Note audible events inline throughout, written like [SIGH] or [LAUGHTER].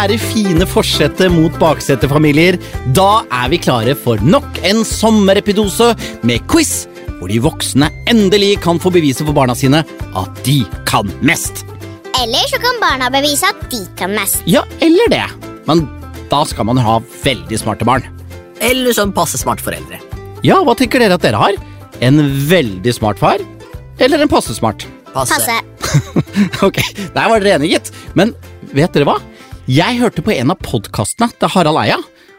kjære fine forsette mot baksetefamilier. Da er vi klare for nok en sommerepidose med quiz, hvor de voksne endelig kan få bevise for barna sine at de kan mest. Eller så kan barna bevise at de kan mest. Ja, eller det. Men da skal man ha veldig smarte barn. Eller sånn passe smarte foreldre. Ja, hva tenker dere at dere har? En veldig smart far? Eller en passe smart? Passe. Passe. [LAUGHS] ok, der var dere enige, gitt. Men vet dere hva? Jeg hørte på en av podkastene til Harald Eia.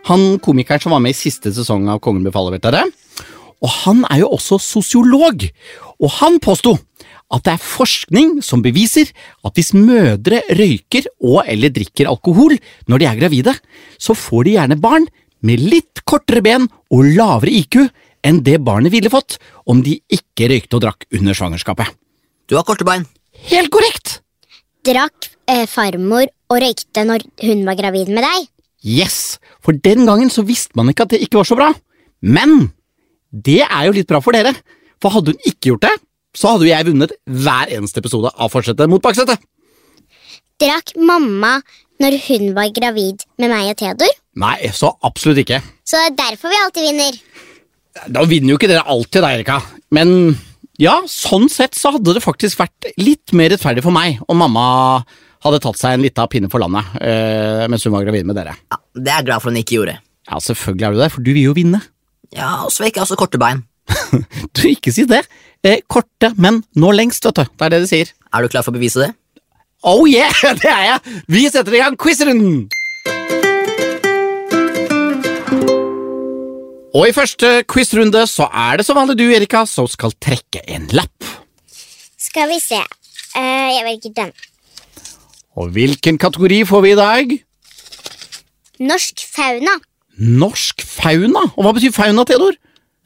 Han komikeren som var med i siste sesong av Kongen befaler, vet dere. Og han er jo også sosiolog. Og han påsto at det er forskning som beviser at hvis mødre røyker og eller drikker alkohol når de er gravide, så får de gjerne barn med litt kortere ben og lavere IQ enn det barnet ville fått om de ikke røykte og drakk under svangerskapet. Du har korte bein. Helt korrekt! Drakk eh, farmor og røykte når hun var gravid med deg? Yes, for den gangen så visste man ikke at det ikke var så bra. Men det er jo litt bra for dere, for hadde hun ikke gjort det, så hadde jo jeg vunnet hver eneste episode av Fortsette mot baksetet. Drakk mamma når hun var gravid med meg og Theodor? Nei, så absolutt ikke. Så det er derfor vi alltid vinner. Da vinner jo ikke dere alltid, da, Erika. Men ja, sånn sett så hadde det faktisk vært litt mer rettferdig for meg om mamma hadde tatt seg en lita pinne for landet eh, mens hun var gravid med dere. Ja, Det er jeg glad for hun ikke gjorde. Ja, selvfølgelig er du det, for du vil jo vinne. Ja, og så fikk jeg også korte bein. [LAUGHS] Du, ikke si det. Eh, korte, men nå lengst, vet du. Det er det de sier. Er du klar for å bevise det? Oh yeah, [LAUGHS] det er jeg! Vi setter i gang quizrunden! Og i første quizrunde så er det som vanlig du, Erika, som skal trekke en lapp. Skal vi se. Uh, jeg velger den. Og hvilken kategori får vi i dag? Norsk fauna. Norsk fauna. Og hva betyr fauna, Theodor?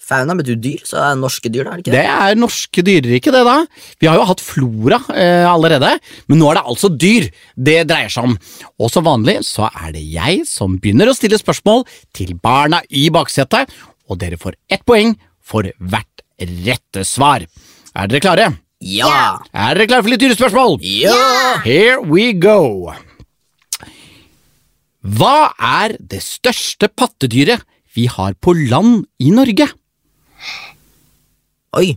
Fauna betyr dyr, så det er norske dyr, da? er det ikke Det er norske dyreriket, det, da. Vi har jo hatt flora eh, allerede, men nå er det altså dyr det dreier seg om. Og som vanlig så er det jeg som begynner å stille spørsmål til barna i baksetet, og dere får ett poeng for hvert rette svar. Er dere klare? Ja! Er dere klare for litt dyrespørsmål? Ja! Here we go. Hva er det største pattedyret vi har på land i Norge? Oi.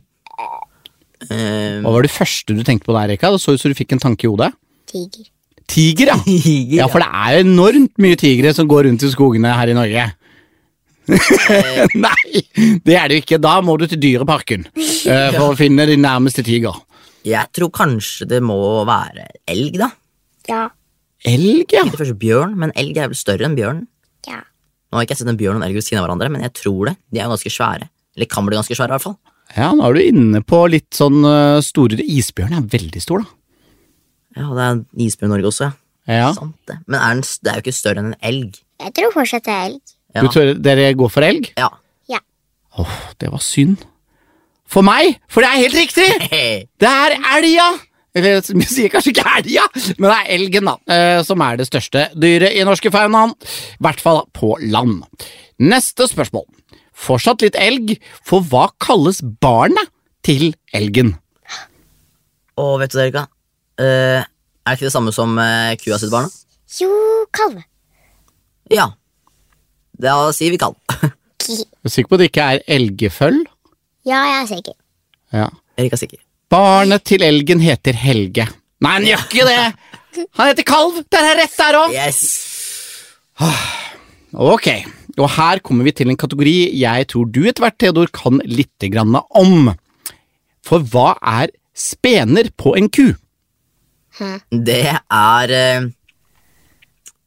um, Hva var det første du tenkte på der, Erika? Det så ut som du fikk en tanke i hodet. Tiger. Tiger, ja. [LAUGHS] Ja, for det er enormt mye tigre som går rundt i skogene her i Norge. [LAUGHS] Nei, det er det jo ikke. Da må du til Dyreparken eh, for å finne din nærmeste tiger. jeg tror kanskje det må være elg, da. Ja. Elg, ja. Ikke først bjørn, men elg er vel større enn bjørn. Ja. Nå har ikke jeg sett en bjørn og en elg ved siden av hverandre, men jeg tror det. De er jo ganske svære. Eller kan bli ganske svære, i hvert fall. Ja, nå er du inne på litt sånn uh, store Isbjørn er veldig stor, da. Ja, det er isbjørn i Norge også, ja. Ja. Sant det. Men er den, det er jo ikke større enn en elg. Jeg tror fortsatt det er elg. Ja. Du tror dere går for elg? Ja. Ja. Åh, det var synd. For meg, for det er helt riktig! [LAUGHS] Det er elga! Eller vi sier kanskje ikke elga, men det er elgen, da, eh, som er det største dyret i norske faunaen. I hvert fall på land. Neste spørsmål. Fortsatt litt elg, for hva kalles barnet til elgen? Å, vet du det, Erika? Eh, er det ikke det samme som eh, kua sitt barn? Jo, kalve. Ja. Da sier vi kalv. [LAUGHS] Du er sikker på at det ikke er elgeføll? Ja, jeg er sikker. Ja. Erik er sikker. Barnet til elgen heter Helge. Nei, han gjør ikke det! Han heter Kalv! Det er rett der òg! Yes! Ok, og her kommer vi til en kategori jeg tror du etter hvert, Theodor, kan lite grann om. For hva er spener på en ku? Det er eh,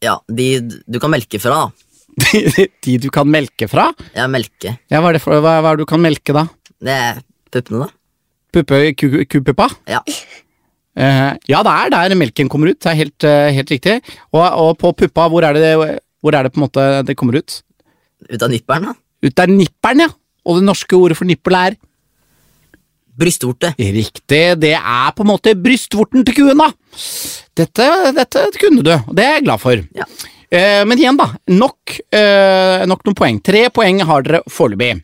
Ja, de du kan melke fra, da. [LAUGHS] De du kan melke fra? Ja, melke. Ja, hva er det for, hva, hva er det du kan melke, da? Det er puppene, da. Puppe, ku, kupuppa? Ja. Uh, ja, det er der melken kommer ut, det er helt, eh, helt riktig. Og, og på puppa, hvor er, det, hvor er det på en måte det kommer ut? Ut av nipperen, da. Ut av nipperen, ja. Og det norske ordet for nippel er Brystvorte. Riktig, det er på en måte brystvorten til kuen, da. Dette, dette kunne du, og det er jeg glad for. Ja. Eh, men igjen, da. Nok, eh, nok noen poeng. Tre poeng har dere foreløpig.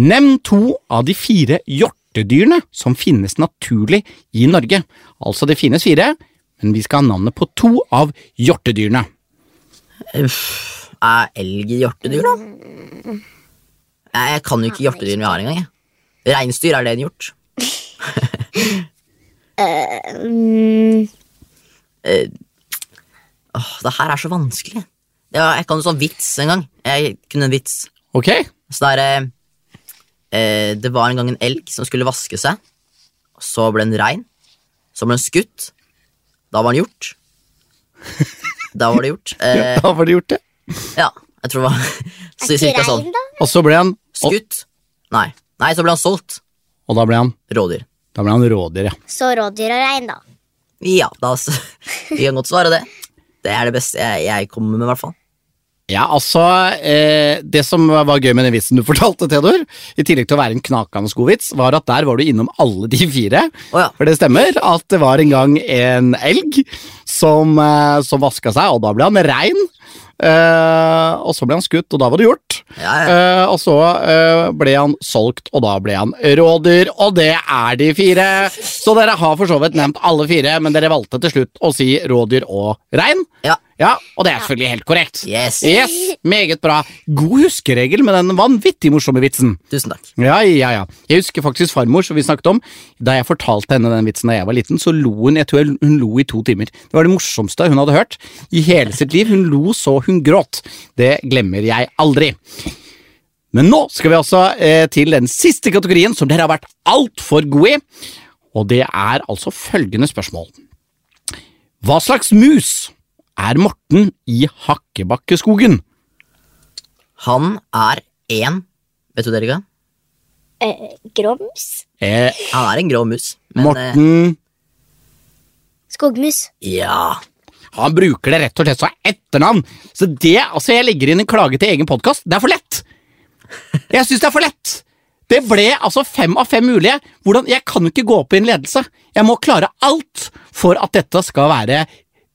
Nevn to av de fire hjortedyrene som finnes naturlig i Norge. Altså, det finnes fire, men vi skal ha navnet på to av hjortedyrene. Uff, Er elg hjortedyr, da? Jeg kan jo ikke hjortedyrene vi har engang. Reinsdyr, er det en hjort? [LAUGHS] Mm, Åh, det her er så vanskelig. Ja, jeg kan jo sånn vits en gang. Jeg kunne en vits. Ok? Så det er eh, Det var en gang en elg som skulle vaske seg. Så ble den rein. Så ble den skutt. Da var den gjort. [LAUGHS] Da var det gjort. Eh, Da var det gjort, det. ja, jeg tror det var er så, ikke cirka sånn. da? Og så ble han og, Skutt. Nei. Nei, så ble han solgt. og da ble han Rådyr. Da ble han rådyr, ja. Så rådyr og rein, da. Ja, da [LAUGHS] Vi kan godt svare det. Det er det beste jeg, jeg kommer med, i hvert fall. Ja, altså eh, Det som var gøy med den vitsen du [LAUGHS] fortalte, Theodor, i tillegg til å være en knakende god vits, var at der var du innom alle de fire. Oh, ja. For det stemmer at det var en gang en elg som, eh, som vaska seg, og da ble han rein. Eh, og så ble han skutt, og da var det gjort. Ja, ja. Eh, og så eh, ble han solgt, og da ble han rådyr, og det er de fire. Så dere har for så vidt nevnt alle fire, men dere valgte til slutt å si rådyr og rein. Ja. Ja, og det er selvfølgelig helt korrekt. Yes. Yes, Meget bra. God huskeregel med den vanvittig morsomme vitsen. Tusen takk. Ja, ja, ja. Jeg husker faktisk farmor, som vi snakket om. Da jeg fortalte henne den vitsen da jeg var liten, så lo hun jeg tror hun lo i to timer. Det var det morsomste hun hadde hørt i hele sitt liv. Hun lo så hun gråt. Det glemmer jeg aldri. Men nå skal vi altså eh, til den siste kategorien som dere har vært altfor gode i. Og det er altså følgende spørsmål. Hva slags mus er Morten i Hakkebakkeskogen? Han er en Vet du det, Erika? Eh, grums? Eh, Han er en grå mus. Men, Morten Skogmus? eh, ja. Han bruker det rett og slett som etternavn. Så det, altså Jeg legger inn en klage til egen podkast. Det er for lett! Jeg syns det er for lett! Det ble altså fem av fem mulige. Hvordan, Jeg kan jo ikke gå opp i en ledelse. Jeg må klare alt for at dette skal være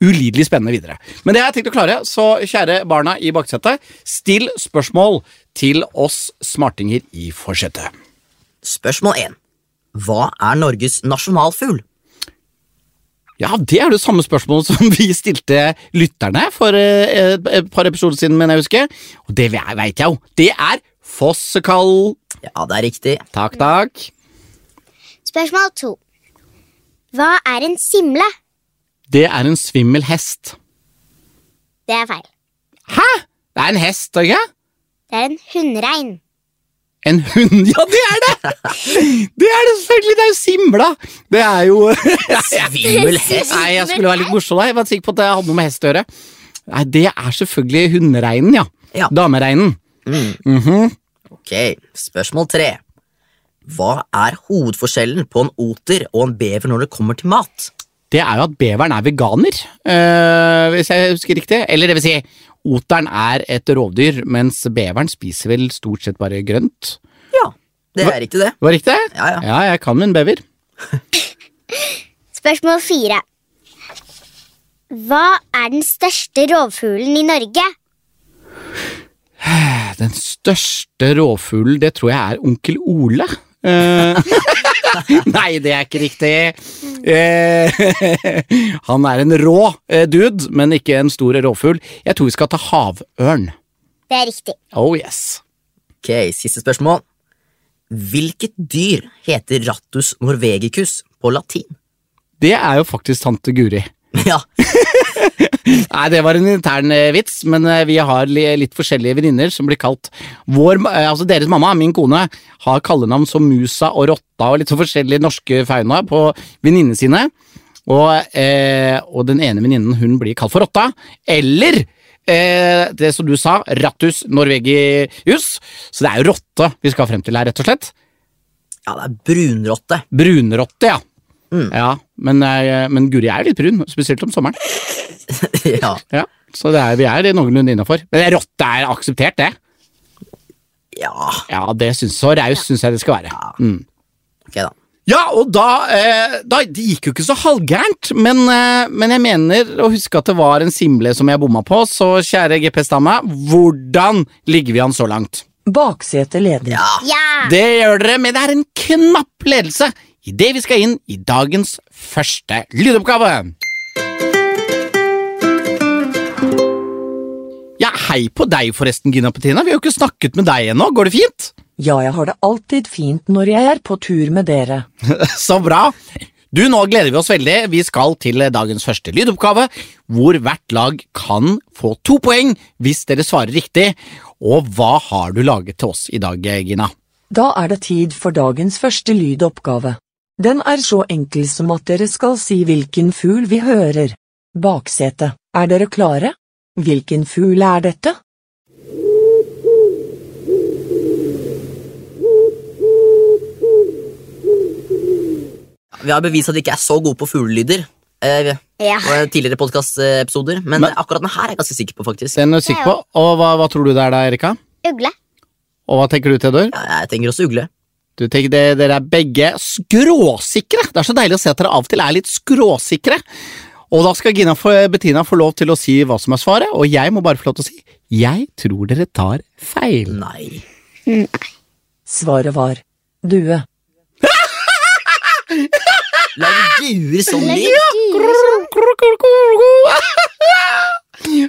ulidelig spennende videre. Men det har jeg tenkt å klare, så kjære barna i baksetet, still spørsmål til oss smartinger i forsetet. Spørsmål 1. Hva er Norges nasjonalfugl? Ja, det er det samme spørsmålet som vi stilte lytterne for eh, et, et par episoder siden, mener jeg husker. Og det veit jeg jo. Det er fossekall. Ja, det er riktig. Takk, takk. Spørsmål to. Hva er en simle? Det er en svimmel hest. Det er feil. Hæ? Det er en hest, er det ikke? Det er en hunnrein. En hund? Ja, det er det! Det er det selvfølgelig! Det er jo simla! Det er jo [LAUGHS] Svimmel hest. Nei, jeg skulle være litt morsom. Jeg var sikker på at det hadde noe med hest å gjøre. Nei, det er selvfølgelig hundereinen, ja. Ja. Damereinen. Ok, Spørsmål tre. Hva er hovedforskjellen på en oter og en bever når det kommer til mat? Det er jo at beveren er veganer, øh, hvis jeg husker riktig. Eller det vil si, oteren er et rovdyr, mens beveren spiser vel stort sett bare grønt. Ja, det er riktig, det. Var riktig? Ja, ja. Ja, jeg kan min bever. Spørsmål fire. Hva er den største rovfuglen i Norge? Den største rovfuglen, det tror jeg er onkel Ole. Eh, [LAUGHS] Nei, det er ikke riktig. Eh, [LAUGHS] han er en rå eh, dude, men ikke en stor rovfugl. Jeg tror vi skal ta havørn. Det er riktig. Oh yes. Ok, Siste spørsmål. Hvilket dyr heter Rattus norvegicus på latin? Det er jo faktisk tante Guri. [LAUGHS] Ja, Nei, det var en intern eh, vits, men eh, vi har litt forskjellige venninner som blir kalt vår, eh, altså Deres mamma, min kone, har kallenavn som Musa og Rotta og litt så forskjellige norske fauna på venninnene sine. Og, eh, og den ene venninnen hun blir kalt for Rotta. Eller eh, det som du sa, Rattus norvegius. Så det er jo rotte vi skal frem til her, rett og slett. ja det er brunrotte. Brunrotte, ja. Mm. Ja, men, eh, men Guri er jo litt brun, spesielt om sommeren. [LAUGHS] ja, Ja, Så det er, vi er noenlunde innafor. Men rotte er akseptert, det. ja. Ja, det synes, Så raus syns jeg det skal være. Mm. Ok, da. Ja, og da, eh, da Det gikk jo ikke så halvgærent, men, eh, men jeg mener å huske at det var en simle som jeg bomma på, så kjære GPS-dame, hvordan ligger vi an så langt? Baksetet leder. Ja, Ja! Det gjør dere, men det er en knapp ledelse idet vi skal inn i dagens første lydoppgave. Ja, hei på deg forresten, Gina Petrina. Vi har jo ikke snakket med deg ennå. Går det fint? Ja, jeg har det alltid fint når jeg er på tur med dere. [LAUGHS] Så bra. Du, Nå gleder vi oss veldig. Vi skal til dagens første lydoppgave, hvor hvert lag kan få to poeng hvis dere svarer riktig. Og hva har du laget til oss i dag, Gina? Da er det tid for dagens første lydoppgave. Den er så enkel som at dere skal si hvilken fugl vi hører. Baksete, er dere klare? Hvilken fugl er dette? Vi har bevist at vi ikke er så gode på fuglelyder. Eh, Ja. tidligere podkastepisoder, men, Men- akkurat denne her er jeg ganske sikker på, faktisk. Den er sikker på. Og hva, hva tror du det er da, Erika? Ugle. Og hva tenker du, Theodor? Ja, jeg tenker også ugle. Du tenker det, Dere er begge skråsikre. Det er så deilig å se at dere av og til er litt skråsikre. Og da skal Gina for, Bettina få lov til å si hva som er svaret, og jeg må bare få lov til å si jeg tror dere tar feil. Nei. Svaret var due. [LAUGHS] Lager duer sånn lyd? [LAUGHS]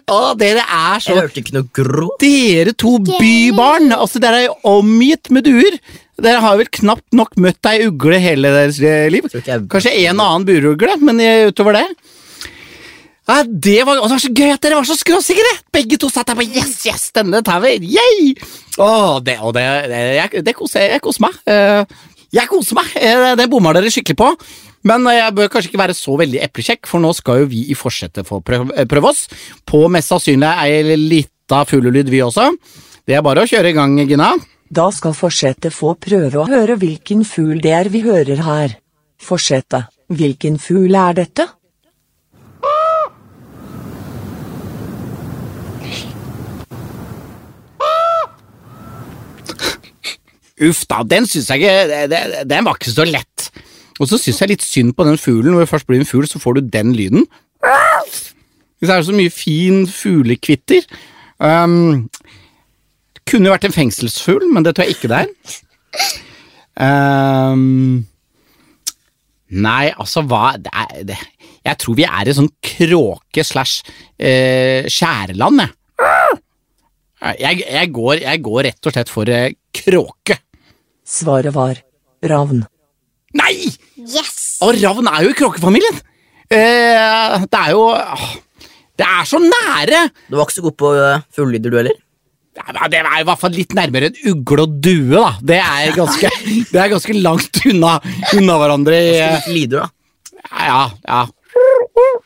Å, dere er så Jeg hørte ikke noe grå. Dere to bybarn! Altså, dere er omgitt med duer. Dere har vel knapt nok møtt ei ugle hele deres eh, liv. Kanskje en annen burugle, men eh, utover det ja, det, var, det var så gøy at dere var så skråsikre! Begge to satt der på Yes, yes, denne tar vi! Yay! Å, det, og det, det, jeg, det koser, jeg koser meg. Eh, jeg koser meg! Det bomma dere skikkelig på. Men jeg bør kanskje ikke være så veldig eplekjekk, for nå skal jo vi i forsetet få prøve, prøve oss på mest sannsynlig ei lita fuglelyd, vi også. Det er bare å kjøre i gang, Gina. Da skal forsetet få prøve å høre hvilken fugl det er vi hører her. Forsetet, hvilken fugl er dette? Uff da, den syns jeg ikke Den var ikke så lett. Og så syns jeg litt synd på den fuglen. Når det først blir en fugl, så får du den lyden. Hvis Det er så mye fin fuglekvitter. Um, kunne jo vært en fengselsfugl, men det tror jeg ikke det er. Um, nei, altså hva det er, det, Jeg tror vi er i sånn kråke slash eh, skjæreland, jeg. Jeg, jeg, går, jeg går rett og slett for eh, kråke. Svaret var ravn. Nei! Yes! Og ravn er jo i kråkefamilien! Eh, det er jo åh, Det er så nære! Du var ikke så god på uh, fuglelyder, du heller? Ja, Det er i hvert fall litt nærmere en ugle og due, da. Det er ganske, [LAUGHS] det er ganske langt unna, unna hverandre. eh, Litt lyder, da. Ja, ja.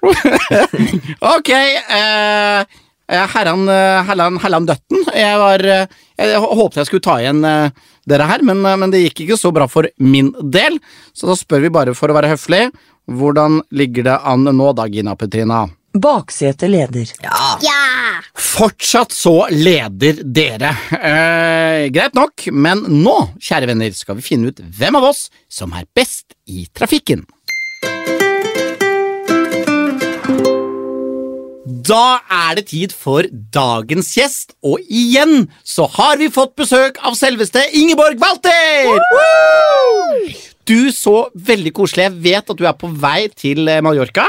[LAUGHS] ok. Eh, herran, eh, herran, herran Døtten. Jeg var eh, Jeg håpet jeg skulle ta igjen eh, dere her, men, eh, men det gikk ikke så bra for min del. Så da spør vi bare for å være høflig. Hvordan ligger det an nå da, Gina Petrina? Baksete leder. Ja. Ja! Fortsatt så leder dere. Eh, greit nok, men nå, kjære venner, skal vi finne ut hvem av oss som er best i trafikken. Da er det tid for dagens gjest, og igjen så har vi fått besøk av selveste Ingeborg Walter! Du så veldig koselig. Jeg vet at du er på vei til eh, Mallorca,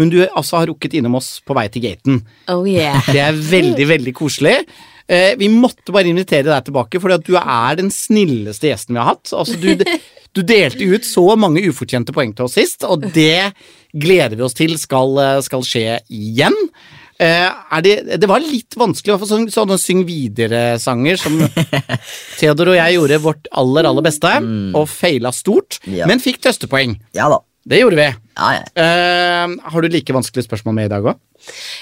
men du altså har rukket innom oss på vei til gaten. Oh yeah. Det er veldig, veldig koselig. Eh, vi måtte bare invitere deg tilbake, for du er den snilleste gjesten vi har hatt. Altså, du, [LAUGHS] du delte ut så mange ufortjente poeng til oss sist, og det gleder vi oss til skal, eh, skal skje igjen. Eh, det, det var litt vanskelig å få sånne, sånne syng videre-sanger som [LAUGHS] Theodor og jeg gjorde vårt aller, aller beste, og feila stort, Ja. men fikk tøstepoeng. Ja da. Det gjorde vi. Ja, ja. Uh, har du like vanskelige spørsmål med i dag òg?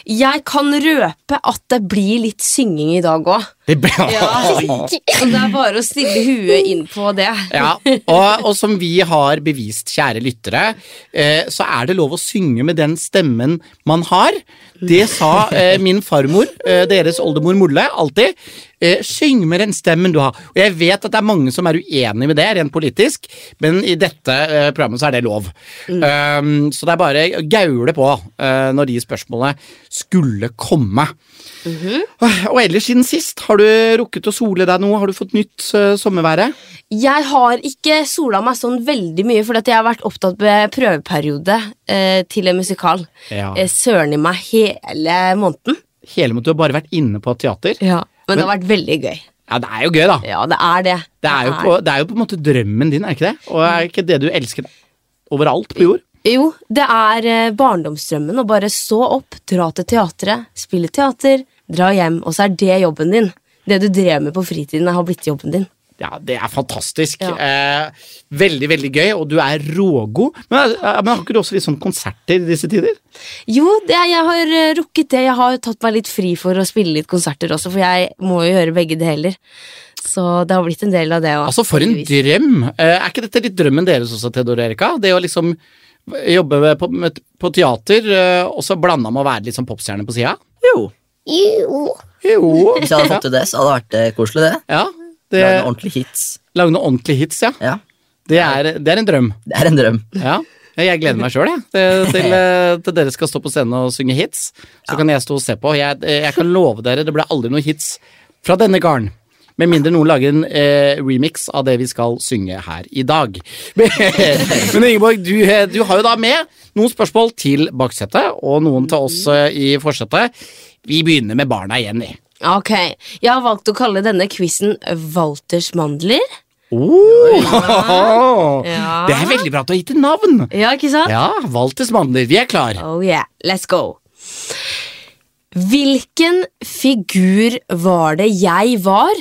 Jeg kan røpe at det blir litt synging i dag òg. Det Ja. [LAUGHS] Det er bare å stille huet inn på det. Ja, og, og som vi har bevist, kjære lyttere, eh, så er det lov å synge med den stemmen man har. Det sa eh, min farmor, eh, deres oldemor Molle, alltid. Eh, syng med den stemmen du har. Og jeg vet at det er mange som er uenig med det, rent politisk, men i dette eh, programmet så er det lov. Um, så det er bare å gaule på uh, når de spørsmålene skulle komme. Og ellers siden sist, har du rukket å sole deg noe? Har du fått nytt uh, sommervære? Jeg har ikke sola meg sånn veldig mye, fordi at jeg har vært opptatt med prøveperiode uh, til en musikal. Ja. Eh, søren i meg hele måneden. hele måneden? Du har bare vært inne på teater. Ja. Men det har vært veldig gøy. Ja, det er jo gøy, da. Ja, det er det. Det er, jo på, det er jo på en måte drømmen din, er ikke det? Og er ikke det du elsker overalt på jord? Jo, det er eh, barndomsdrømmen å bare stå opp, dra til teatret, spille teater, dra hjem, og så er det jobben din. Det du drev med på fritiden, har blitt jobben din. Ja, det er fantastisk. Ja. Eh, veldig, veldig gøy, og du er rågod. Men, eh, men har ikke du også litt sånn konserter i disse tider? Jo, det, jeg har eh, rukket det. Jeg har tatt meg litt fri for å spille litt konserter også, for jeg må jo gjøre begge deler. Så det har blitt en del av det òg. Altså, for en drøm! Eh, er ikke dette litt drømmen deres også, Theodor Erika? Det å liksom jobbe med, på, med, på teater, eh, og så blanda med å være litt sånn popstjerne på sida? Jo. Jo. Jo. Hvis jeg hadde fått til det, så hadde det vært koselig, det. Ja, det, Lage noen ordentlige hits. lage noen ordentlige hits, ja. Ja, Det er, det er en drøm. det er en drøm. Ja. Jeg gleder meg sjøl. Til, [LAUGHS] til, eh, dere skal stå på scenen og synge hits. Så kan jeg stå og se på. Jeg, jeg kan love dere, det blir aldri noen hits fra denne garden. Med mindre noen lager en eh, remix av det vi skal synge her i dag. [LAUGHS] Men Ingeborg, du, eh, du har jo da med noen spørsmål til baksetet, og noen til oss eh, i forsetet. Vi begynner med barna igjen, vi. Ok, jeg har valgt å kalle denne quizen Walters mandler. Oh, Ja. Det er veldig bra at du har gitt det navn. Ja, ikke sant? Ja, Walters mandler. Vi er klar. Oh yeah, let's go. Hvilken figur var det jeg var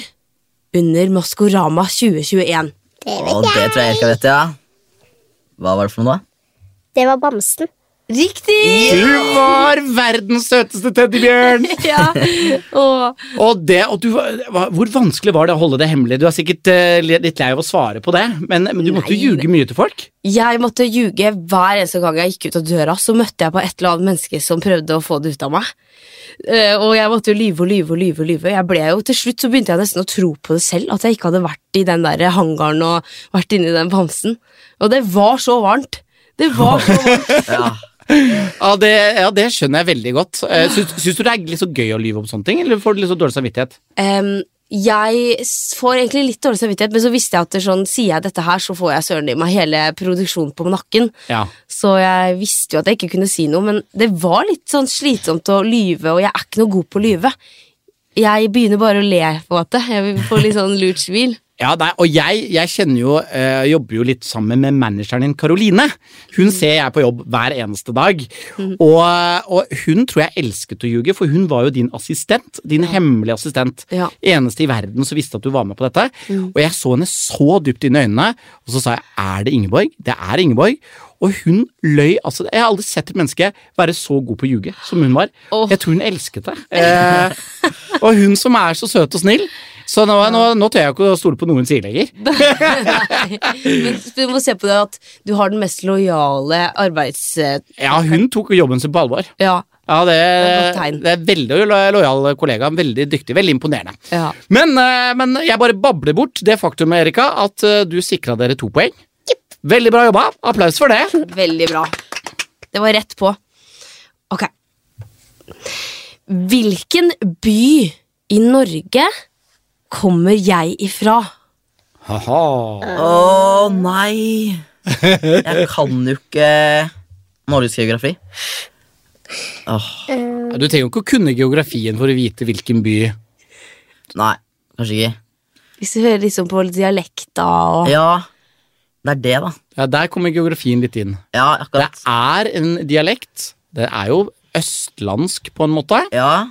under Maskorama 2021? Det Og vet det jeg. tror jeg Erika vet, ja. Hva var det for noe. Det var bamsen. Riktig! Du var verdens søteste teddybjørn! [LAUGHS] Ja. Og, Og det, og du, hvor vanskelig var det å holde det hemmelig? Du er sikkert uh, litt lei av å svare på det, men, men du måtte jo ljuge mye til folk. jeg måtte ljuge hver eneste gang jeg gikk ut av døra. Så møtte jeg på et eller annet menneske som prøvde å få det ut av meg. Uh, og jeg måtte jo lyve og lyve og lyve. og lyve Jeg ble jo, Til slutt så begynte jeg nesten å tro på det selv, at jeg ikke hadde vært i den der hangaren og vært inni den bamsen. Og det var så varmt. Det var så varmt. [LAUGHS] Ja. Ja, det, ja, det skjønner jeg veldig godt. Eh, Syns, syns du det er litt så gøy å lyve om sånne ting, eller får du litt så dårlig samvittighet? Um, jeg får egentlig litt dårlig samvittighet, men så visste jeg at det sånn, sier jeg dette her, så får jeg søren i meg hele produksjonen på nakken. Ja. Så jeg visste jo at jeg ikke kunne si noe, men det var litt sånn slitsomt å lyve, og jeg er ikke noe god på å lyve. Jeg begynner bare å le på en måte. Jeg får litt sånn lurt smil. Ja, nei, og jeg, jeg kjenner jo, eh, jobber jo litt sammen med manageren din, Karoline. Hun ser jeg på jobb hver eneste dag. Og, og hun tror jeg elsket å ljuge, for hun var jo din assistent. Din hemmelige assistent. Ja. Eneste i verden som visste at du var med på dette. Og jeg så henne så dypt inn i øynene, og så sa jeg er det Ingeborg? Det er Ingeborg. Og hun løy altså Jeg har aldri sett et menneske være så god på å ljuge som hun var. Oh. Jeg tror hun elsket det. [LAUGHS] Eh, og hun som er så søt og snill. Så nå, nå, nå tør jeg ikke å stole på noe hun sier lenger. [LAUGHS] Men du må se på det at du har den mest lojale arbeids... Ja, hun tok jobben sin på alvor. Ja. Ja, det, er tegn. det er veldig lo- lojal kollega. Veldig dyktig, veldig imponerende. ja. Men, eh, men jeg bare babler bort det faktum, Erika, at eh, du sikra dere to poeng. Veldig bra jobba. Applaus for det. Veldig bra. Det var rett på. Ok. Hvilken by i Norge kommer jeg ifra? Haha. Å nei! Jeg kan jo ikke Norges geografi. Åh, Du trenger jo ikke å kunne geografien for å vite hvilken by nei, kanskje ikke. Hvis du hører liksom på dialekta og Ja, det er det, da. Ja, Der kommer geografien litt inn. Ja, akkurat. Det er en dialekt. Det er jo østlandsk, på en måte. Ja.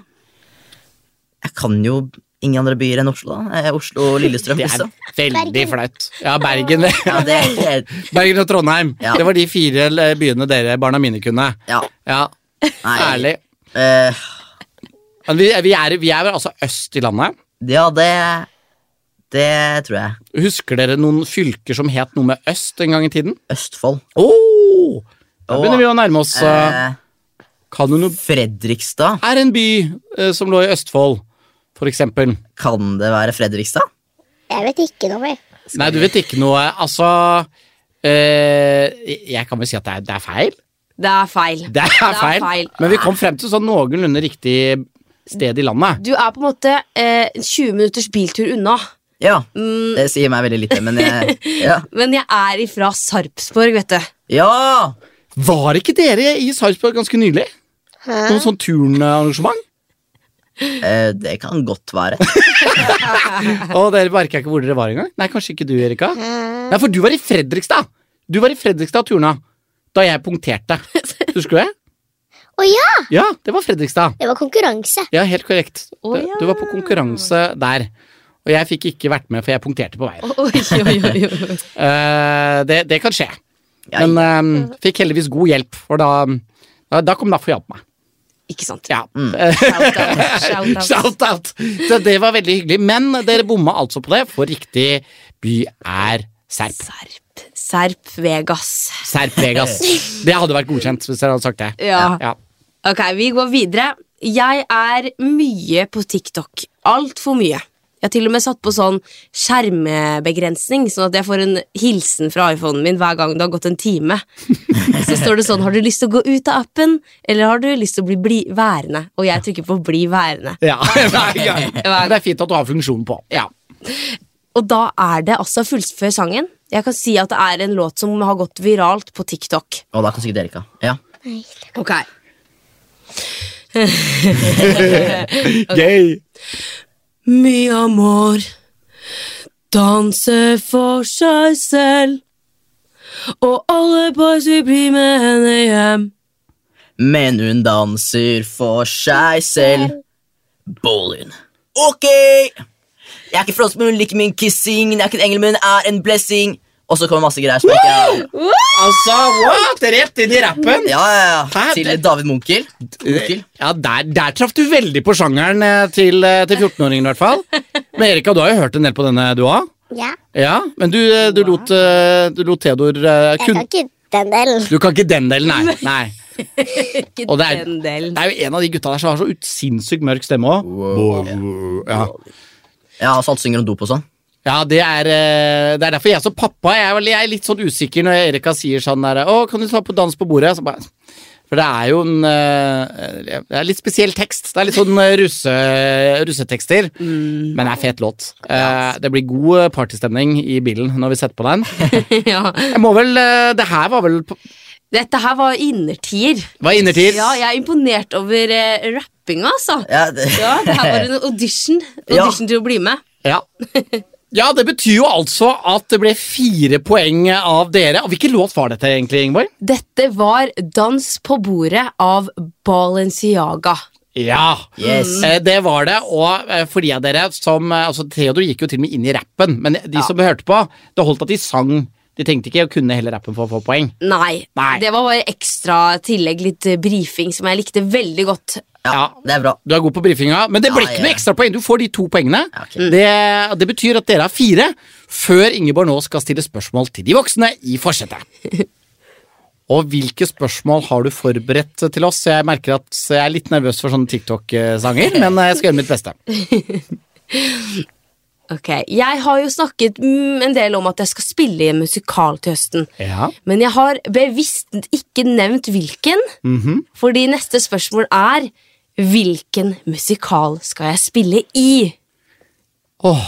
Jeg kan jo ingen andre byer enn Oslo. da Eh, Oslo og Lillestrøm, [LAUGHS] Det er veldig flaut. Ja, Bergen. Ja, det er helt [LAUGHS] Bergen og Trondheim. Ja. Det var de fire eh, byene dere, barna mine, kunne. Ja. Ja, Nei. Ærlig. Uh... Men vi, vi, er, vi er altså øst i landet. ja, det Det tror jeg. Husker dere noen fylker som het noe med øst en gang i tiden? Østfold. Oh, da begynner vi å nærme oss. eh, Eh, Kan du noe Fredrikstad. Er en by eh, som lå i Østfold, for eksempel? Kan det være Fredrikstad? Jeg vet ikke noe mer. Nei, du vet ikke noe. Altså eh, Jeg kan vel si at det er, det er feil. Det er feil. Det er, feil. feil. Men vi kom frem til sånn noenlunde riktig sted i landet. Du er på en måte eh, 20 minutters biltur unna. Ja, Mm, det sier meg veldig lite, men jeg Ja! [LAUGHS] men jeg er ifra Sarpsborg, vet du. ja! Var ikke dere i Sarpsborg ganske nylig? Hæ? Noe sånn turnarrangement? Eh, det kan godt være. Og dere merka ikke hvor dere var engang? Nei, kanskje ikke du, Erika? Nei, for du var i Fredrikstad! Du var i Fredrikstad, Turna, da jeg punkterte. Husker du det? Å ja! Ja, det var Fredrikstad. Det var konkurranse. Ja, helt korrekt. Å, Du- ja. Du var på konkurranse der. Og jeg fikk ikke vært med, for jeg punkterte på veien. Oi, oi, oi. [LAUGHS] Eh, det, det kan skje. Men eh, fikk heldigvis god hjelp, for da, da, da kom NAF og hjalp meg. Ikke sant. Ja. [LAUGHS] Shout out. Shout. Shout out! Så det var veldig hyggelig. Men dere bomma altså på det, for riktig by er Serp. Serp. Serp Vegas. Serp Vegas. [LAUGHS] Det hadde vært godkjent hvis dere hadde sagt det. Ja. Ja. Ok, vi går videre. Jeg er mye på TikTok. Altfor mye. Jeg har til og med satt på sånn skjermbegrensning, sånn at jeg får en hilsen fra iPhonen min hver gang det har gått en time. [LAUGHS] Så står det sånn Har du lyst til å gå ut av appen, eller har du lyst til å bli, bli værende? Og jeg trykker på bli værende. Ja, [LAUGHS] [LAUGHS] hver gang. Det er fint at du har funksjonen på. Ja. Og da er det altså fullfør sangen. Jeg kan si at det er en låt som har gått viralt på TikTok. Og da kan sikkert Erika. Ja. Ok Gøy. Mi amor danser for seg selv. Og alle boys vil bli med henne hjem. Men hun danser for seg selv. Ballin. Ok! Jeg er ikke frosk, men hun liker min kissing. Jeg er ikke en engel, men hun er en blessing. Og så kommer masse greier som ikke Altså, what? Rett inn i rappen. Ja, ja, ja. Til David Munkel. Munkel. Ja, Der, der traff du veldig på sjangeren eh, til, eh, til 14-åringen, i hvert fall. [LAUGHS] Men Erika, du har jo hørt en del på denne, du òg? Ja, Ja, men du, eh, du, lot, du lot Theodor kun jeg kan ikke den delen. Du kan ikke den delen, nei. [LAUGHS] nei. Ikke Og det er- den delen. Det er jo en av de gutta der som har så sinnssykt mørk stemme òg. Ja. Ja, så alt synger om dop og sånn. Ja, det er, eh, det er derfor jeg som pappa jeg er, jeg er litt sånn usikker når Erika sier sånn der Å, kan du ta på dans på bordet? Så bare, for det er jo en eh, Det er litt spesiell tekst. Det er litt sånn eh, russe, russetekster. Men det er fet låt. Eh, det blir god partystemning i bilen når vi setter på den. [LAUGHS] ja. Jeg må vel Det her var vel på- Dette her var innertier. Var innertier? Ja, jeg er imponert over uh, rappinga, altså. Ja, det, Ja, det her var [LAUGHS] en audition. Ja. Audition til å bli med. Ja. [LAUGHS] ja, det betyr jo altså at det ble fire poeng av dere. Og Hvilken låt var dette egentlig, Ingeborg? Dette var Dans på bordet av Balenciaga. Ja, Yes. eh, det var det. Og eh, for de av dere som eh, altså Theodor gikk jo til og med inn i rappen, men de som hørte på, det holdt at de sang. De tenkte ikke å kunne hele rappen for å få poeng. Nei, Nei. det var bare ekstra tillegg, litt eh, brifing, som jeg likte veldig godt. ja, det er bra. Du er god på brifinga, men det ble Ja, ikke noe ekstra ekstrapoeng. Du får de to poengene. Ja, okay. det, det betyr at dere har fire, før Ingeborg nå skal stille spørsmål til de voksne i forsetet. [LAUGHS] Og hvilke spørsmål har du forberedt til oss? Jeg merker at jeg er litt nervøs for sånne TikTok-sanger, men jeg skal gjøre mitt beste. [LAUGHS] Ok, Jeg har jo snakket mm, en del om at jeg skal spille i en musikal til høsten. Ja. Men jeg har bevisst ikke nevnt hvilken, fordi neste spørsmål er Hvilken musikal skal jeg spille i? Åh,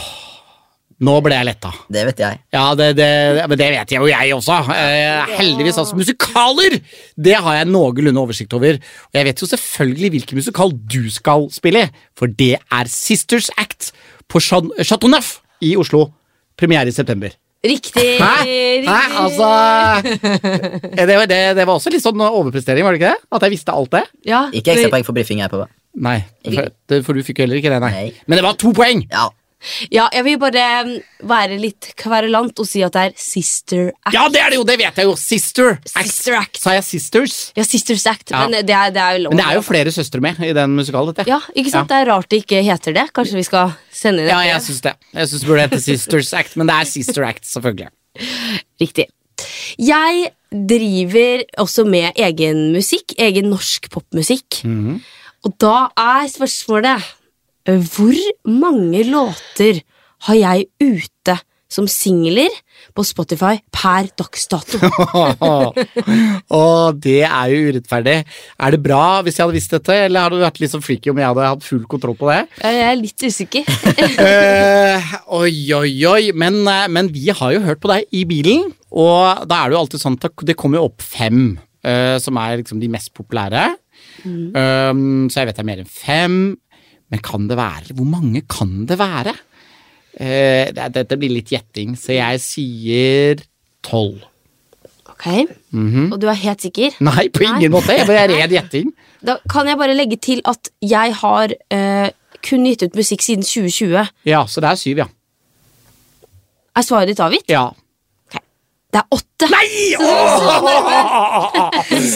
Nå ble jeg letta. Det vet jeg. Ja, det, det, men det vet jeg jo jeg også. Eh, heldigvis, altså. Musikaler! Det har jeg noenlunde oversikt over. Og jeg vet jo selvfølgelig hvilken musikal du skal spille i, for det er Sisters Act på Chateau Neuf i Oslo. Premiere i september. Riktig! Hæ? Hæ? Altså eh, det, var- det, det var også litt sånn overprestering, var det ikke det? At jeg visste alt det? Ja, Ikke ekstrapoeng for briefing jeg på. Nei, for, for du fikk jo heller ikke det, nei. Nei. Men det var to poeng! Ja. Ja, jeg vil bare mm, være litt kverulant og si at det er Sister Act. Ja, det er det jo! Det vet jeg jo! Sister Act. Sister Act. Sa jeg Sisters? Ja, Sisters Act, Ja. men det er, det er jo lov. Men det er jo flere søstre med i den musikalen. Ja, ikke sant? Det er rart det ikke heter det. Kanskje vi skal sende det Ja, jeg syns det. Jeg syns det burde hete Sisters Act, men det er Sister Act, selvfølgelig. Riktig. Jeg driver også med egen musikk, egen norsk popmusikk. Og da er spørsmålet Hvor mange låter har jeg ute som singler på Spotify per dags dato? [LAUGHS] Å, det er jo urettferdig. Er det bra hvis jeg hadde visst dette, eller hadde du vært litt så freaky om jeg hadde hatt full kontroll på det? Jeg er litt usikker. uh, [LAUGHS] oi, oi, oi. Men, eh, men vi har jo hørt på deg i bilen, og da er det jo alltid sånn at det kommer jo opp fem uh, som er liksom de mest populære. Um, så jeg vet det er mer enn fem. Men kan det være Hvor mange kan det være? Eh, dette blir litt gjetting, så jeg sier tolv. Ok, Og du er helt sikker? Nei, på ingen måte. Jeg bare er ren [LAUGHS] gjetting. Da kan jeg bare legge til at jeg har eh, kun gitt ut musikk siden 2020. Ja, så det er syv, ja. Er svaret ditt avgitt? Ja. Det er åtte.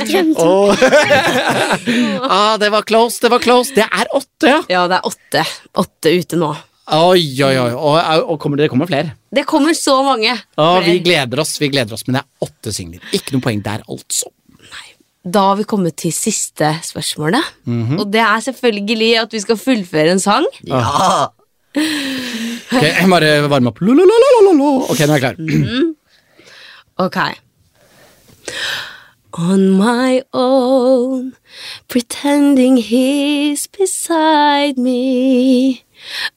Skremte. [LAUGHS] Ah, det var close, det var close. Det er åtte, ja. Ja, det er åtte. Åtte ute nå. Oi, oi, oi. Og, og kommer, det kommer flere. Det kommer så mange. Å, vi gleder oss, vi gleder oss. Men det er åtte singler. Ikke noe poeng der, altså. Da har vi kommet til siste spørsmålet. Og det er selvfølgelig at vi skal fullføre en sang. Ja! Ok, jeg bare varme opp. Ok, nå er jeg klar. Ok. On my own, pretending he's beside me.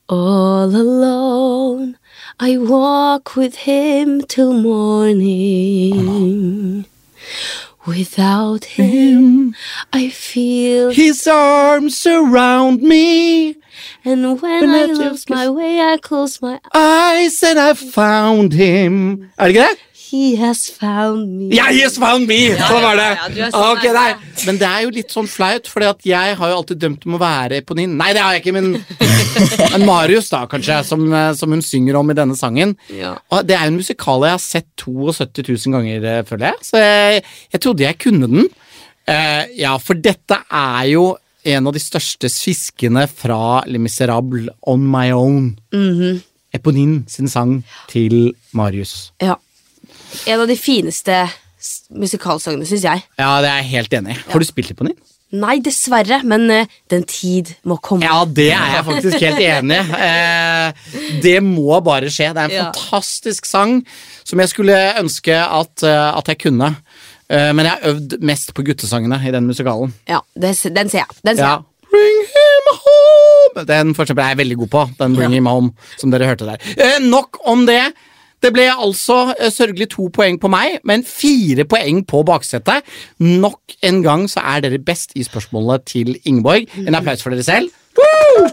All alone, I walk with him till morning. Without him, I feel. His arms around me, And when When I I lose my way, I close my I said I found him. Are det ikke det? He has found me. Ja, has found me! Sånn var det. ja, du er så Ok, nei. Men det er jo litt sånn flaut, for jeg har jo alltid dømt om å være Eponin. Nei, det har jeg ikke, men, [LAUGHS] men Marius, da, kanskje, som, eh, som hun synger om i denne sangen. Ja. Og det er jo en musikal jeg har sett 72 000 ganger, eh, føler jeg. Så jeg, jeg trodde jeg kunne den. Uh, ja, for dette er jo en av de største fiskene fra Le Miserable, On My Own. Eponin sin sang til Marius. Ja. En av de fineste musikalsangene, syns jeg. Ja, det er jeg helt enig i. Har du spilt litt på den? Nei, dessverre, men uh, den tid må komme. Ja, det er jeg faktisk helt enig i. Uh, det må bare skje. Det er en Ja. fantastisk sang som jeg skulle ønske at, uh, at jeg kunne. Men jeg har øvd mest på guttesangene i den musikalen. Ja, det, den ser jeg. Den ser Ja. jeg. Bring him home! Den for eksempel er jeg veldig god på. Den Bring him home, som dere hørte der. Nok om det. Det ble altså eh, sørgelig to poeng på meg, men fire poeng på baksetet. Nok en gang så er dere best i spørsmålet til Ingeborg. En applaus for dere selv. Woo!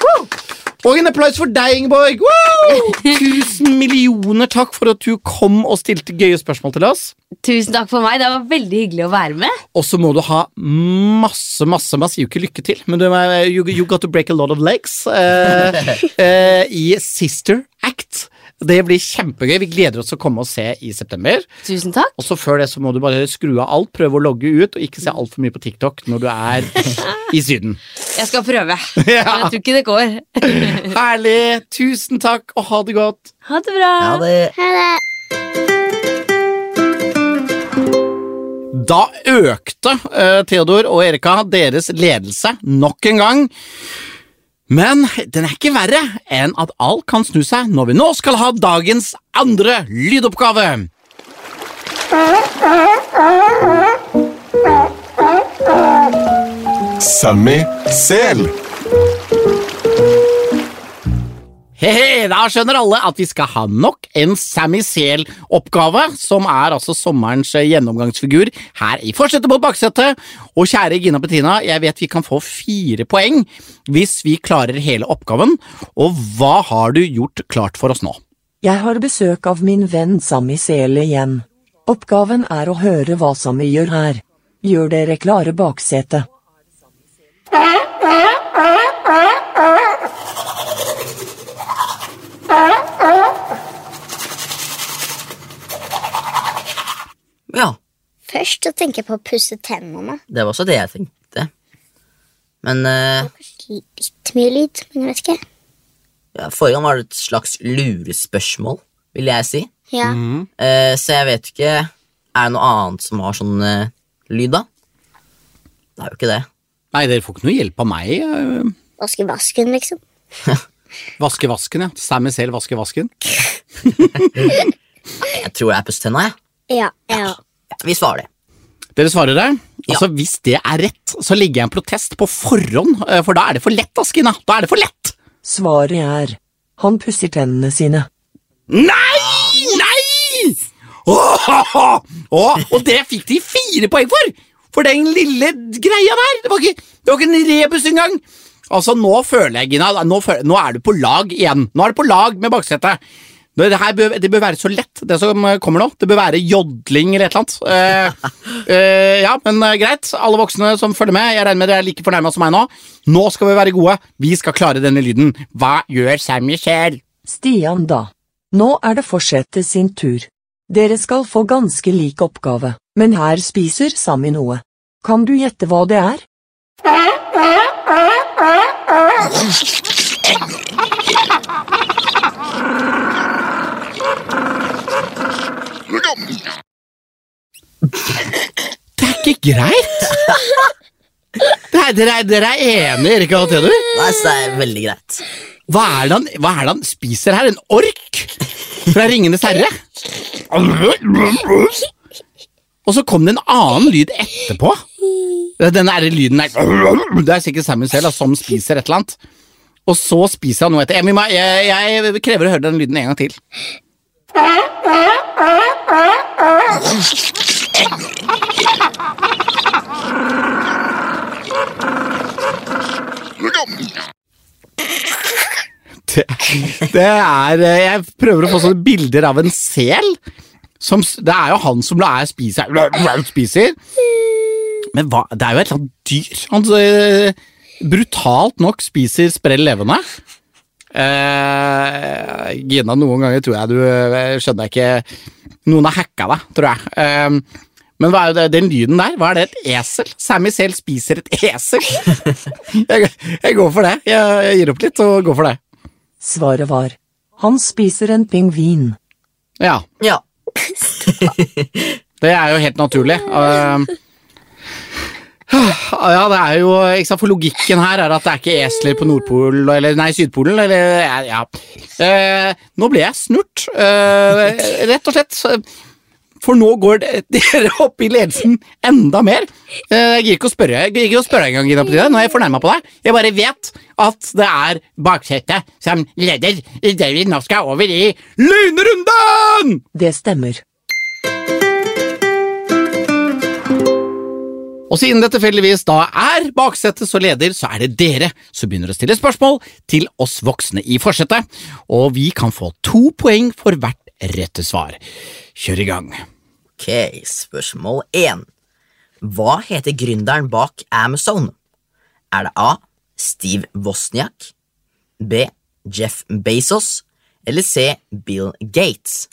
Woo! Og en applaus for deg, Ingeborg! Woo! Tusen millioner takk for at du kom og stilte gøye spørsmål til oss. Tusen takk for meg. Det var veldig hyggelig å være med. Og så må du ha masse, masse Man sier jo ikke lykke til, men du, you, you got to break a lot of legs uh, uh, [LAUGHS] i Sister Act. Det blir kjempegøy. Vi gleder oss til å komme og se i september. Tusen takk. Og så før det så må du bare skru av alt, prøve å logge ut, og ikke se altfor mye på TikTok når du er i Syden. [LAUGHS] Jeg skal prøve. [LAUGHS] Ja. Men jeg tror ikke det går. [LAUGHS] Herlig! Tusen takk, og ha det godt. Ha det bra. Ha det Ha det. Da økte uh, Theodor og Erika deres ledelse nok en gang. Men den er ikke verre enn at alt kan snu seg når vi nå skal ha dagens andre lydoppgave. Sammy Sel. He-he, da skjønner alle at vi skal ha nok en Sammy Sel-oppgave, som er altså sommerens eh, gjennomgangsfigur her i Forsetet mot baksetet. Og kjære Gina Bettina, jeg vet vi kan få fire poeng hvis vi klarer hele oppgaven. Og hva har du gjort klart for oss nå? Jeg har besøk av min venn Sammy Sele igjen. Oppgaven er å høre hva Sammy gjør her. Gjør dere klare baksetet. Ja, Først å tenker jeg på å pusse tennene. det var også det jeg tenkte. Men eh, Litt mye lyd, men jeg vet ikke. ja, forrige gang var det et slags lurespørsmål, vil jeg si. Ja. Eh, så jeg vet ikke Er det noe annet som har sånn uh, lyd, da? Det er jo ikke det. Nei, dere får ikke noe hjelp av meg. Vaske vasken, liksom. [LAUGHS] Vaske vasken, ja. Sammy selv vaske vasken. [LAUGHS] Jeg tror jeg er pusse tenna, jeg. Ja, ja. Ja, vi svarer det. Dere svarer det? Altså, Hvis det er rett, så legger jeg en protest på forhånd, eh, for da er det for lett, Askina. Da er det for lett! Svaret er han pusser tennene sine. Nei! Nei! Åh, åh, og det fikk de fire poeng for! For den lille greia der! Det var ikke, det var ikke en rebus engang! Altså, nå føler jeg, Gina, nå, føler, nå er du på lag igjen. Nå er du på lag med baksetet. Det, her bør, det bør være så lett, det som eh, kommer nå. Det bør være jodling eller et eller annet. Uh, uh, ja, men uh, greit. Alle voksne som følger med, jeg regner med dere er like fornærma som meg nå. Nå skal vi være gode. Vi skal klare denne lyden. Hva gjør Sammy selv? Stian da. Nå er det forsetet sin tur. Dere skal få ganske lik oppgave, men her spiser Sammy noe. Kan du gjette hva det er? [LAUGHS] Det er ikke greit! Dere er, er, er enige, Erik og Theodor? Nei, så det er veldig greit. Hva er, det han, hva er det han spiser her? En ork? Fra Ringenes herre? Og så kom det en annen lyd etterpå. Denne er lyden der Det er sikkert Samuel selv som spiser et eller annet. Og så spiser han noe etter. Jeg, jeg, jeg krever å høre den lyden en gang til. Det, det er eh, Jeg prøver å få sånne bilder av en sel. Som, det er jo han som er spiser, [CLEARS THROAT] spiser. Men hva, det er jo et eller annet dyr. Han eh, brutalt nok spiser sprell levende. Eh, Gina, noen ganger tror jeg du eh, skjønner ikke Noen har hacka deg, tror jeg. Eh, men hva er det, den lyden der? Hva er det? Et esel? Sammy selv spiser et esel? [LAUGHS] jeg, jeg går for det. Jeg, jeg gir opp litt og går for det. Svaret var Han spiser en pingvin. Ja, Ja. [LAUGHS] det er jo helt naturlig. Eh, ja, det er jo ikke sant, For logikken her er at det er ikke esler på Nordpolen Eller nei, Sydpolen, eller ja. Eh, nå ble jeg snurt, eh, rett og slett. For nå går [LAUGHS] dere opp i ledelsen enda mer. Eh, jeg gir ikke å spørre Jeg gir ikke å spørre engang, Gina Petrine. Nå er jeg fornærma på deg. Jeg bare vet at det er baksetet som leder idet vi nå skal over i lynrunden! Det stemmer. Og siden det tilfeldigvis da er baksetet som leder, så er det dere som begynner å stille spørsmål til oss voksne i forsetet, og vi kan få to poeng for hvert rette svar. Kjør i gang. Ok, spørsmål 1. Hva heter gründeren bak Amazon? Er det A. Steve Wozniak, B. Jeff Bezos eller C. Bill Gates?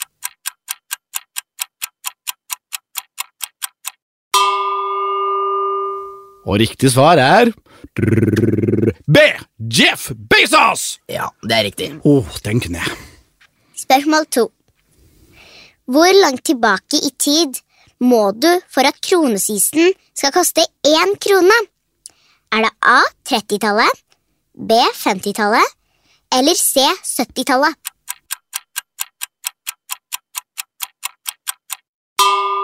Og riktig svar er B. Jeff Bezos! Ja, det er riktig. Å, den kunne jeg. Spørsmål to. Hvor langt tilbake i tid må du for at kronesisen skal koste én krone? Er det A 30-tallet, B 50-tallet eller C 70-tallet? –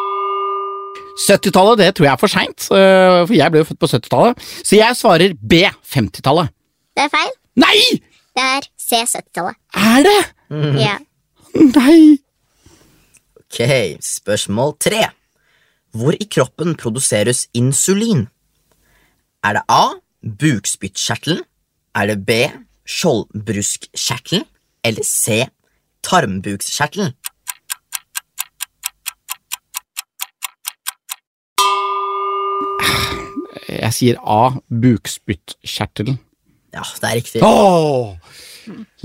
70-tallet det tror jeg er for seint, for jeg ble jo født på 70-tallet. Så jeg svarer B. 50-tallet. Det er feil. Nei! Det er C 70-tallet. Er det? Ja. Nei! Ok, spørsmål tre. Hvor i kroppen produseres insulin? Er det A. Bukspyttkjertelen? Er det B. Skjoldbruskkjertelen? Eller C. Tarmbukskjertelen? Jeg sier A. Bukspyttkjertelen. Ja, det er riktig. Åh!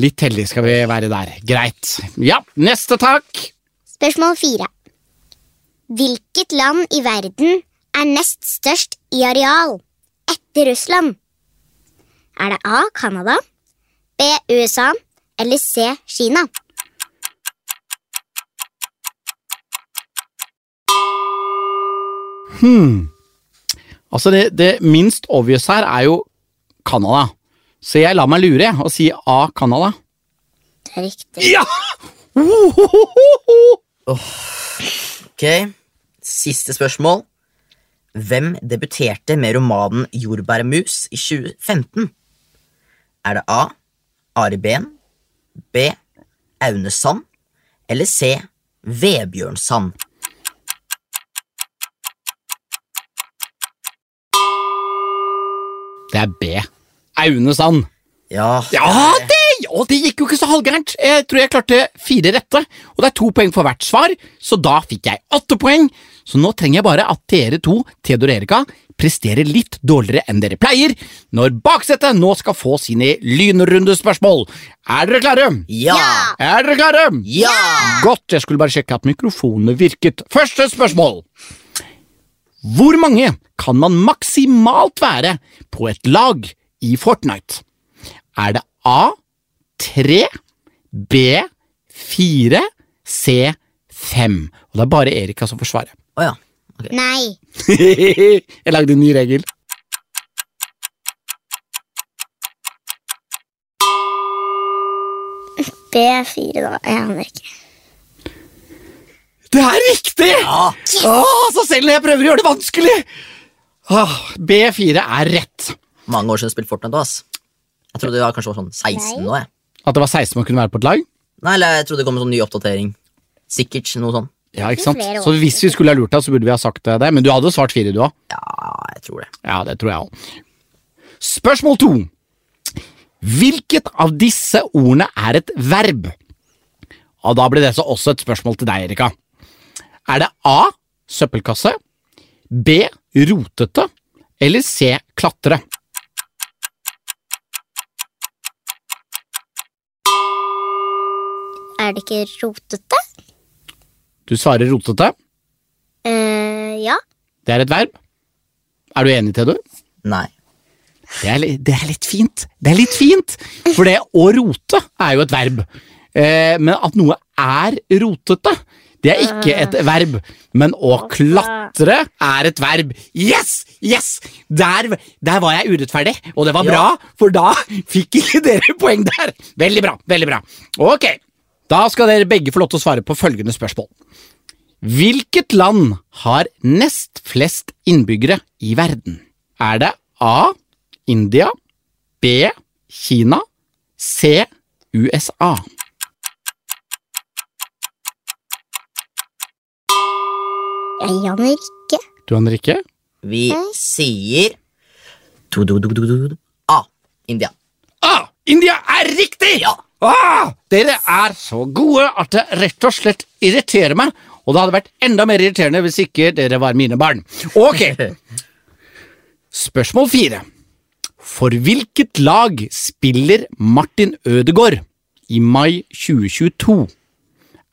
Litt heldige skal vi være der. Greit. Ja, neste takk. Spørsmål fire. Hvilket land i verden er nest størst i areal etter Russland? Er det A. Canada, B. USA eller C. Kina? Hmm. Altså, det, det minst obvious her er jo Canada. Så jeg lar meg lure og si A. Canada. Det er riktig. Ja! Ok, Siste spørsmål. Hvem debuterte med romanen Jordbærmus i 2015? Er det A. Ari Behn, B. Aune Sand eller C. Vebjørn Sand? Det er B. Aune Sand. Ja, Ja, det, og det gikk jo ikke så halvgærent. Jeg tror jeg klarte fire rette, og det er to poeng for hvert svar, så da fikk jeg åtte poeng. Så nå trenger jeg bare at dere to, Theodor og Erika, presterer litt dårligere enn dere pleier når baksetet nå skal få sine lynrundespørsmål. Er dere klare? Ja! Er dere klare? Ja! Godt, jeg skulle bare sjekke at mikrofonene virket. Første spørsmål. Hvor mange kan man maksimalt være på et lag i Fortnite? Er det A 3, B 4, C 5? Og det er bare Erika som får svare. Å ja. Nei. [LAUGHS] jeg lagde en ny regel. B4, da. Jeg aner ikke. Det er riktig! Ja! Åh, så selv når jeg prøver å gjøre det vanskelig! Åh, B4 er rett. Mange år siden jeg spilte Fortnite. Ass. Jeg trodde det var kanskje var sånn 16 nå. jeg. At det var 16 man kunne være på et lag? Nei, eller jeg trodde det kom en sånn ny oppdatering. Sikkert noe sånn. Ja, ikke sant? Så hvis vi skulle ha lurt deg, så burde vi ha sagt det. Men du hadde svart fire, du òg. Ja, jeg tror det. Ja, det tror jeg òg. Spørsmål to. Hvilket av disse ordene er et verb? Og da blir det så også et spørsmål til deg, Erika. Er det A. Søppelkasse, B. Rotete eller C. Klatre? Er det ikke rotete? Du svarer rotete. eh ja. Det er et verb. Er du enig, Theodor? Nei. Det er, li- det er litt fint. Det er litt fint, for det å rote er jo et verb. Eh, men at noe er rotete, det er ikke et verb. Men å klatre er et verb. Yes! Yes! Der, der var jeg urettferdig, og det var bra, for da fikk ikke dere poeng der. Veldig bra. veldig bra. Ok, da skal dere begge få lov til å svare på følgende spørsmål. Hvilket land har nest flest innbyggere i verden? Er det A. India, B. Kina, C. USA? Jeg aner ikke. Du aner ikke? Vi sier du, du, du, du, du, du. A. India. A. India er riktig! Ja. Ah, dere er så gode at det rett og slett irriterer meg, og det hadde vært enda mer irriterende hvis ikke dere var mine barn. Ok, [LAUGHS] spørsmål fire. For hvilket lag spiller Martin Ødegaard i mai 2022?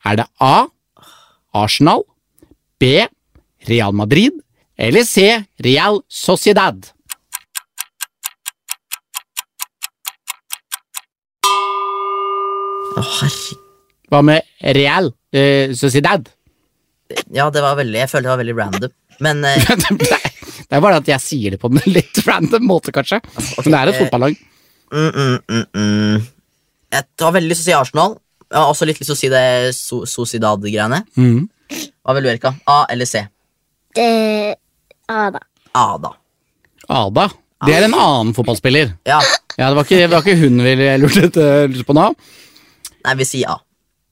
Er det A. Arsenal, B. Real Madrid eller C. Real Sociedad? Å, herregud. Hva med Real eh, Sociedad? Ja, det var veldig Jeg føler det var veldig random. Men eh, [LAUGHS] det er bare at jeg sier det på en [LAUGHS] litt random måte, kanskje. Men det er et fotballag. mm, mm, mm, mm. Jeg har veldig lyst til å si Arsenal. Jeg har også litt lyst til å si det so Sociedad-greiene. Mm. Hva vil du, Erika? A eller C? Det, Ada. Ada. Ada. Det er en annen fotballspiller. Ja. Ja, Det var ikke, det var ikke hun vi lurte, lurte på nå. Nei, vi sier A.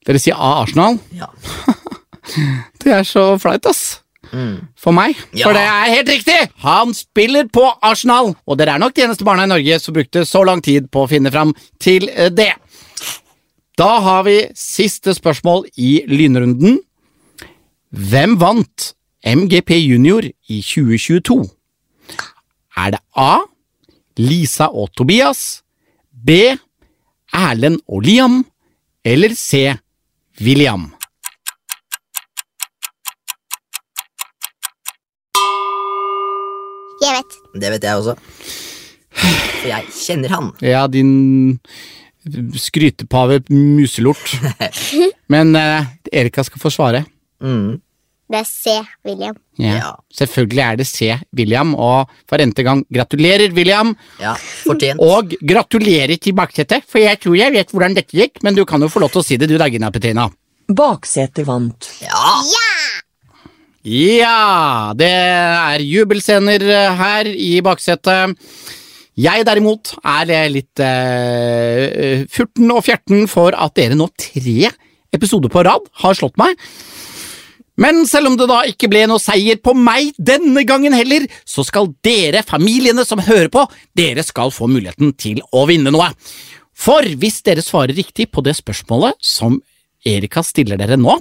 Dere sier A Arsenal. Ja. [LAUGHS] Det er så flaut, ass. Mm. For meg. Ja. For det er helt riktig! Han spiller på Arsenal! Og dere er nok de eneste barna i Norge som brukte så lang tid på å finne fram til eh, det. Da har vi siste spørsmål i lynrunden. Hvem vant MGP Junior i 2022? Er det A. Lisa og Tobias, B. Erlend og Liam, eller C. William? Jeg vet. Det vet jeg også. For jeg kjenner han. Ja, din skrytepave muselort. [LAUGHS] Men eh, Erika skal få svare. Mm. Det er C, William. Ja. Ja. Selvfølgelig er det C, William, og for n-te gang gratulerer, William. Ja, fortjent. [LAUGHS] Og gratulerer til baksetet, for jeg tror jeg vet hvordan dette gikk, men du kan jo få lov til å si det, du da, Gina Petrina. Baksetet vant. Ja! Ja, det er jubelscener eh, her i baksetet. Jeg derimot er litt eh, furten og fjerten for at dere nå tre episoder på rad har slått meg. Men selv om det da ikke ble noe seier på meg denne gangen heller, så skal dere, familiene som hører på, dere skal få muligheten til å vinne noe. For hvis dere svarer riktig på det spørsmålet som Erika stiller dere nå,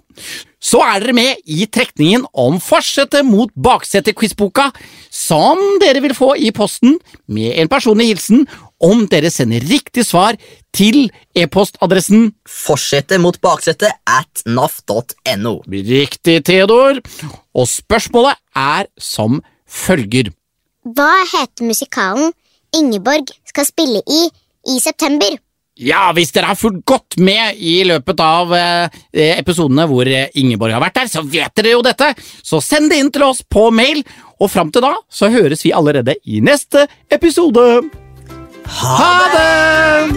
så er dere med i trekningen om forsetet mot baksetet-quizboka, som dere vil få i posten med en personlig hilsen om dere sender riktig svar til e-postadressen Fortsette mot baksetet at naf.no. Riktig, Theodor. Og spørsmålet er som følger. Hva heter musikalen Ingeborg skal spille i i september? Ja, hvis dere har fulgt godt med i løpet av eh, episodene hvor eh, Ingeborg har vært der, så vet dere jo dette. Så send det inn til oss på mail, og fram til da så høres vi allerede i neste episode. Ha det!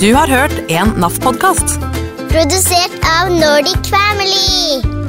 Du har hørt en NAF-podkast. Produsert av Nordic Family.